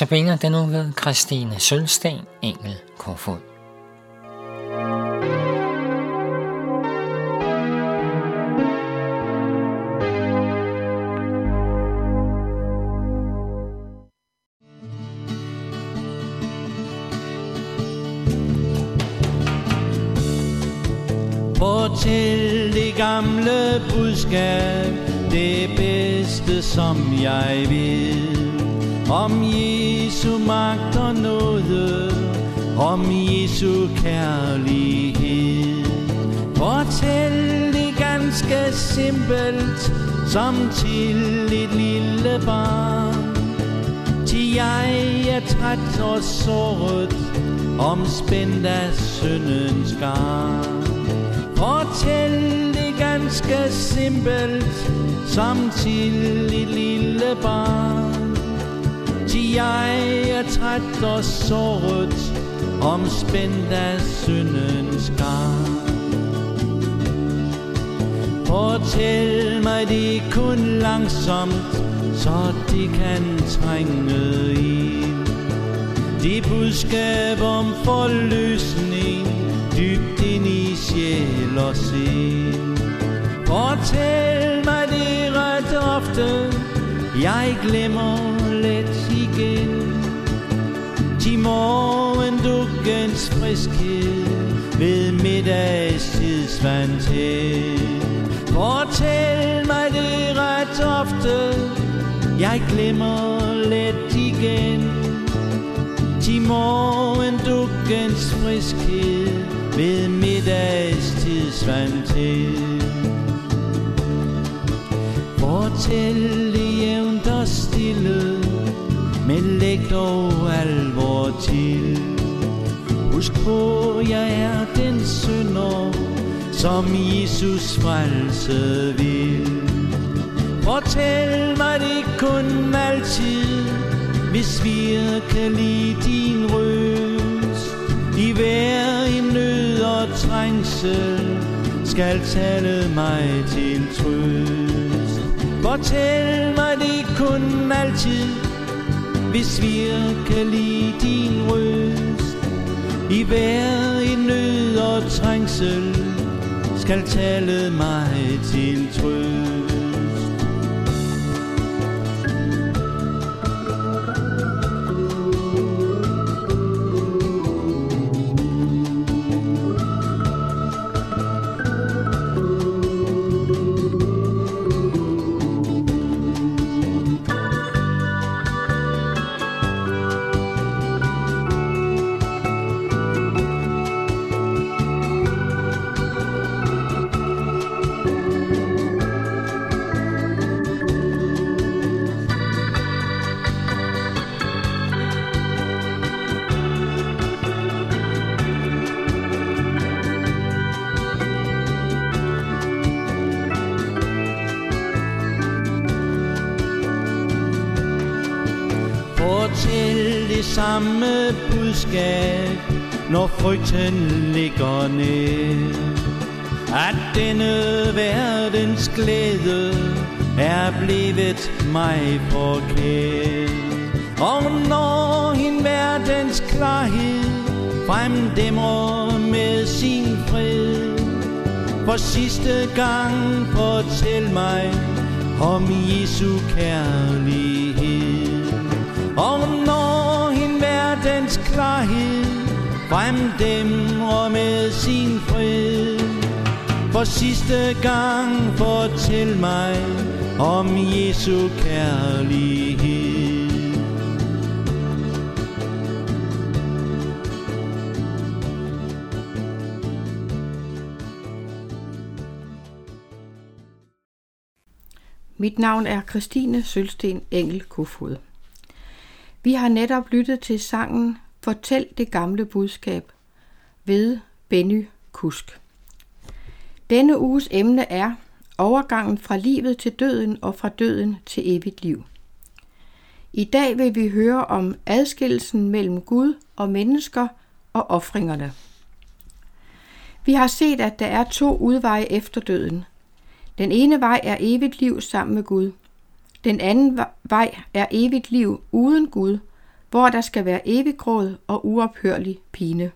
Notabene den nu ved Christine Sølsten, Engel Kofod. Fortæl det gamle budskab, det bedste som jeg vil om Jesu magt og nåde, om Jesu kærlighed. Fortæl det ganske simpelt, som til et lille barn. Til jeg er træt og såret, omspændt af syndens garn. Fortæl det ganske simpelt, som til et lille barn. Til jeg er træt og såret, omspændt af syndens garn. Fortæl mig det kun langsomt, så det kan trænge i. Det budskab om forløsning, dybt ind i sjæl og sind. Fortæl mig det ret ofte, jeg glemmer let morgendukkens friskhed ved middagstids til. Fortæl mig det ret ofte, jeg glemmer let igen. Til morgendukkens friskhed ved middagstids til. Fortæl det jævnt og stille, men læg dog Husk på, jeg er den synder, som Jesus frelse vil. Fortæl mig det kun altid, hvis virkelig din røst i hver en nød og trængsel skal tale mig til trøst. Fortæl mig det kun altid, hvis virkelig din røst i hver i nød og trængsel skal tale mig til trøst. Samme budskab, når frygten ligger ned. At denne verdens glæde er blevet mig forkert. Og når en verdens klarhed fremdæmmer med sin fred, for sidste gang fortæl mig om Jesu kærlighed. Verdens klarhed fremdæmmer med sin fred, for sidste gang fortæl mig om Jesu kærlighed. Mit navn er Christine Sølsten Engel Kofod. Vi har netop lyttet til sangen Fortæl det gamle budskab ved Benny Kusk. Denne uges emne er overgangen fra livet til døden og fra døden til evigt liv. I dag vil vi høre om adskillelsen mellem Gud og mennesker og ofringerne. Vi har set, at der er to udveje efter døden. Den ene vej er evigt liv sammen med Gud. Den anden vej er evigt liv uden Gud, hvor der skal være evig gråd og uophørlig pine.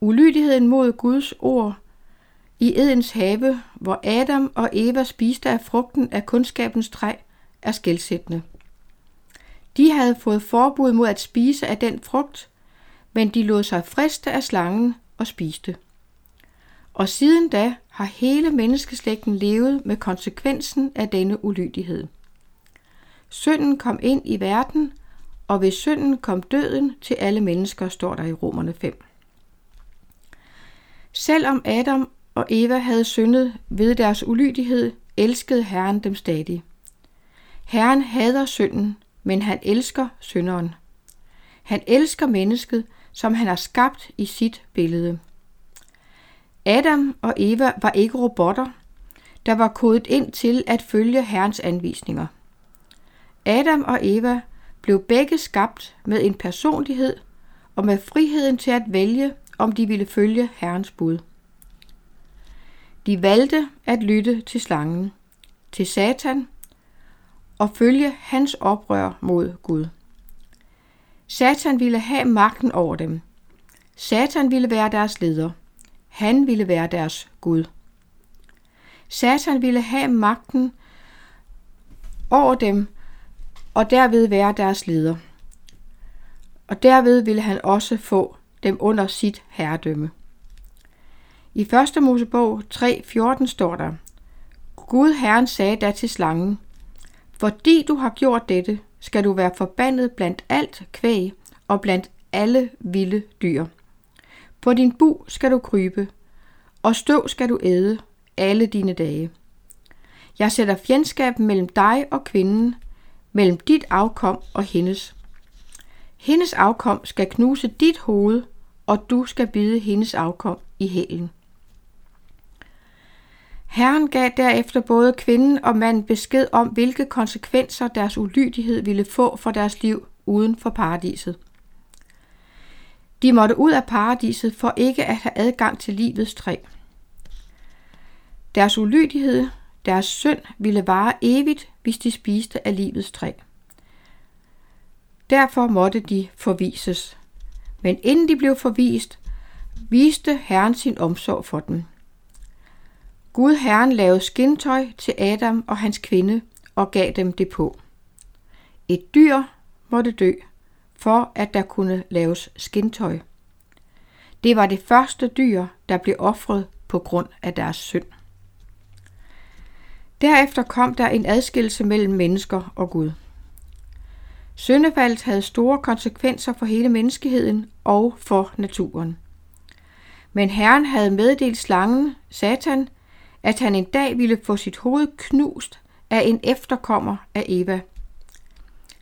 Ulydigheden mod Guds ord i Edens have, hvor Adam og Eva spiste af frugten af kundskabens træ, er skældsættende. De havde fået forbud mod at spise af den frugt, men de lod sig friste af slangen og spiste. Og siden da har hele menneskeslægten levet med konsekvensen af denne ulydighed. Synden kom ind i verden, og ved synden kom døden til alle mennesker, står der i Romerne 5. Selvom Adam og Eva havde syndet ved deres ulydighed, elskede Herren dem stadig. Herren hader synden, men han elsker synderen. Han elsker mennesket, som han har skabt i sit billede. Adam og Eva var ikke robotter, der var kodet ind til at følge Herrens anvisninger. Adam og Eva blev begge skabt med en personlighed og med friheden til at vælge, om de ville følge Herrens bud. De valgte at lytte til slangen, til Satan og følge hans oprør mod Gud. Satan ville have magten over dem. Satan ville være deres leder. Han ville være deres Gud. Satan ville have magten over dem og derved være deres leder. Og derved ville han også få dem under sit herredømme. I 1. Mosebog 3.14 står der, Gud Herren sagde da til slangen, fordi du har gjort dette, skal du være forbandet blandt alt kvæg og blandt alle vilde dyr. På din bu skal du krybe, og støv skal du æde alle dine dage. Jeg sætter fjendskab mellem dig og kvinden, mellem dit afkom og hendes. Hendes afkom skal knuse dit hoved, og du skal bide hendes afkom i hælen. Herren gav derefter både kvinden og manden besked om, hvilke konsekvenser deres ulydighed ville få for deres liv uden for paradiset. De måtte ud af paradiset for ikke at have adgang til livets træ. Deres ulydighed, deres synd, ville vare evigt, hvis de spiste af livets træ. Derfor måtte de forvises. Men inden de blev forvist, viste Herren sin omsorg for dem. Gud Herren lavede skintøj til Adam og hans kvinde og gav dem det på. Et dyr måtte dø, for at der kunne laves skintøj. Det var det første dyr, der blev ofret på grund af deres synd. Derefter kom der en adskillelse mellem mennesker og Gud. Syndefaldet havde store konsekvenser for hele menneskeheden og for naturen. Men Herren havde meddelt slangen, Satan, at han en dag ville få sit hoved knust af en efterkommer af Eva.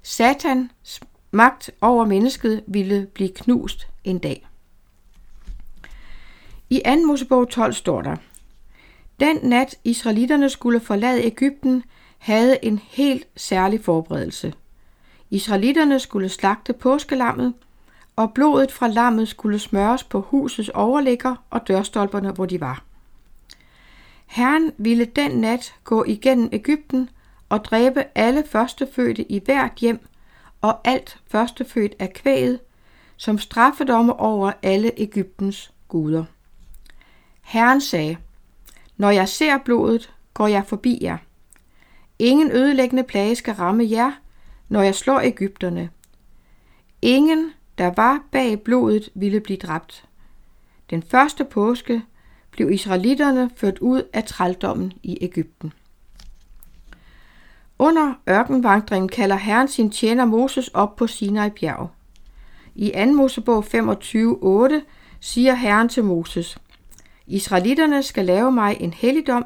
Satans magt over mennesket ville blive knust en dag. I 2. Mosebog 12 står der, Den nat israelitterne skulle forlade Ægypten, havde en helt særlig forberedelse. Israelitterne skulle slagte påskelammet, og blodet fra lammet skulle smøres på husets overligger og dørstolperne, hvor de var. Herren ville den nat gå igennem Ægypten og dræbe alle førstefødte i hvert hjem og alt førstefødt af kvæget, som straffedomme over alle Ægyptens guder. Herren sagde, når jeg ser blodet, går jeg forbi jer. Ingen ødelæggende plage skal ramme jer, når jeg slår Ægypterne. Ingen, der var bag blodet, ville blive dræbt. Den første påske blev israelitterne ført ud af trældommen i Ægypten. Under ørkenvandringen kalder Herren sin tjener Moses op på Sinai bjerg. I 2. Mosebog 25.8 siger Herren til Moses, Israelitterne skal lave mig en helligdom,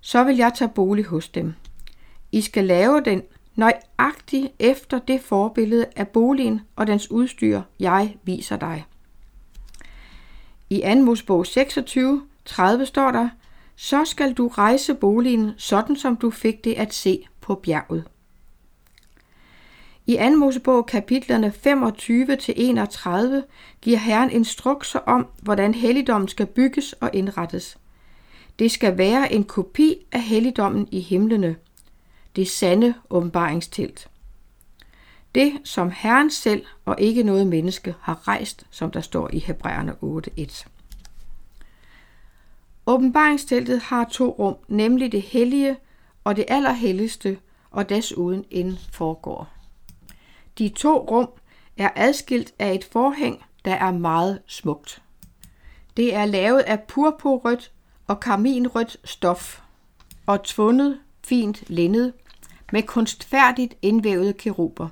så vil jeg tage bolig hos dem. I skal lave den nøjagtigt efter det forbillede af boligen og dens udstyr, jeg viser dig. I 2. Mosebog 26, 30 står der, så skal du rejse boligen, sådan som du fik det at se på bjerget. I 2. Mosebog kapitlerne 25-31 giver Herren instrukser om, hvordan helligdommen skal bygges og indrettes. Det skal være en kopi af helligdommen i himlene. Det sande åbenbaringstilt. Det, som Herren selv og ikke noget menneske har rejst, som der står i Hebræerne 8.1. Åbenbaringsteltet har to rum, nemlig det hellige og det allerhelligste, og desuden en foregår. De to rum er adskilt af et forhæng, der er meget smukt. Det er lavet af purpurrødt og karminrødt stof og tvundet fint linned med kunstfærdigt indvævede keruber.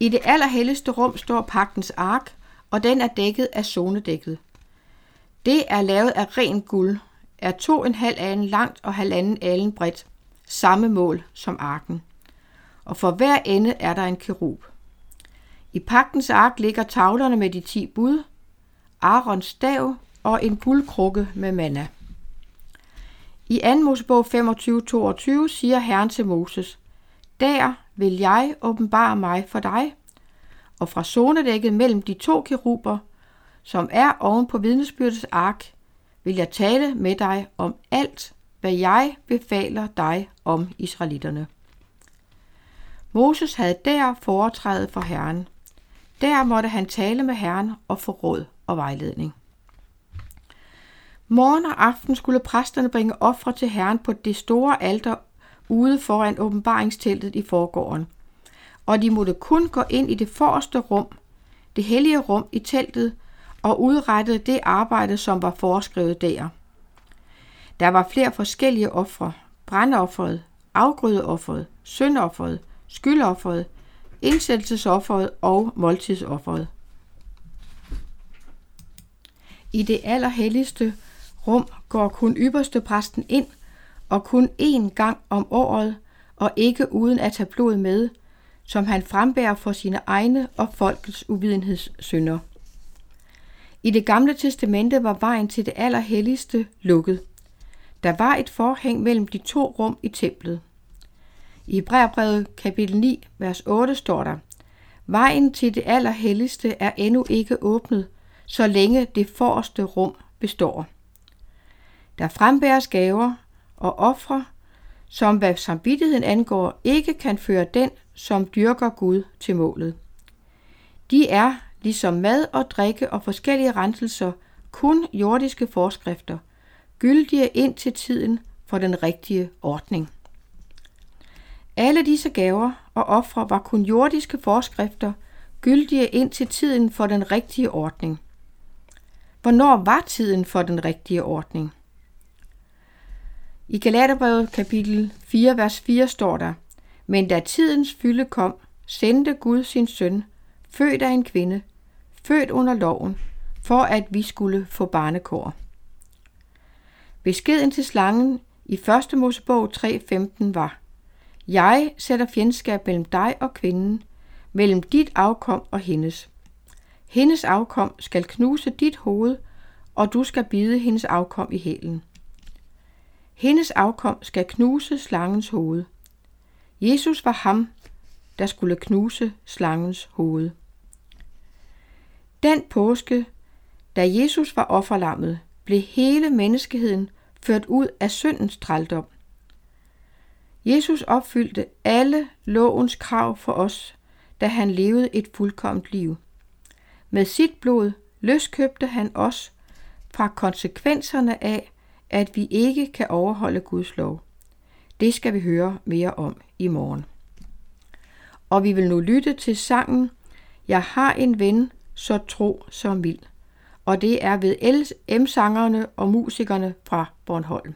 I det allerhelligste rum står pagtens ark, og den er dækket af zonedækket. Det er lavet af ren guld, er to en halv alen langt og halvanden alen bredt, samme mål som arken. Og for hver ende er der en kerub. I pagtens ark ligger tavlerne med de ti bud, Arons stav og en guldkrukke med manna. I 2. Mosebog 25:22 siger Herren til Moses, Der vil jeg åbenbare mig for dig, og fra zonedækket mellem de to keruber, som er oven på vidnesbyrdets ark, vil jeg tale med dig om alt, hvad jeg befaler dig om israelitterne. Moses havde der foretrædet for Herren. Der måtte han tale med Herren og få råd og vejledning. Morgen og aften skulle præsterne bringe ofre til Herren på det store alter ude foran åbenbaringsteltet i forgården. Og de måtte kun gå ind i det forreste rum, det hellige rum i teltet, og udrettede det arbejde, som var foreskrevet der. Der var flere forskellige ofre. Brandofferet, afgrødeofferet, syndofferet, skyldofferet, indsættelsesofferet og måltidsofferet. I det allerhelligste rum går kun ypperste præsten ind, og kun én gang om året, og ikke uden at tage blod med, som han frembærer for sine egne og folkets uvidenhedssynder. I det gamle testamente var vejen til det allerhelligste lukket. Der var et forhæng mellem de to rum i templet. I Hebræerbrevet kapitel 9, vers 8 står der, Vejen til det allerhelligste er endnu ikke åbnet, så længe det forreste rum består. Der frembæres gaver og ofre, som hvad samvittigheden angår, ikke kan føre den, som dyrker Gud til målet. De er, ligesom mad og drikke og forskellige renselser, kun jordiske forskrifter, gyldige ind til tiden for den rigtige ordning. Alle disse gaver og ofre var kun jordiske forskrifter, gyldige ind til tiden for den rigtige ordning. Hvornår var tiden for den rigtige ordning? I Galaterbrevet kapitel 4, vers 4 står der, Men da tidens fylde kom, sendte Gud sin søn, født af en kvinde, født under loven, for at vi skulle få barnekår. Beskeden til slangen i 1. Mosebog 3.15 var, Jeg sætter fjendskab mellem dig og kvinden, mellem dit afkom og hendes. Hendes afkom skal knuse dit hoved, og du skal bide hendes afkom i hælen. Hendes afkom skal knuse slangens hoved. Jesus var ham, der skulle knuse slangens hoved. Den påske, da Jesus var offerlammet, blev hele menneskeheden ført ud af syndens trældom. Jesus opfyldte alle lovens krav for os, da han levede et fuldkomt liv. Med sit blod løskøbte han os fra konsekvenserne af, at vi ikke kan overholde Guds lov. Det skal vi høre mere om i morgen. Og vi vil nu lytte til sangen Jeg har en ven, så tro som vild. Og det er ved M-sangerne og musikerne fra Bornholm.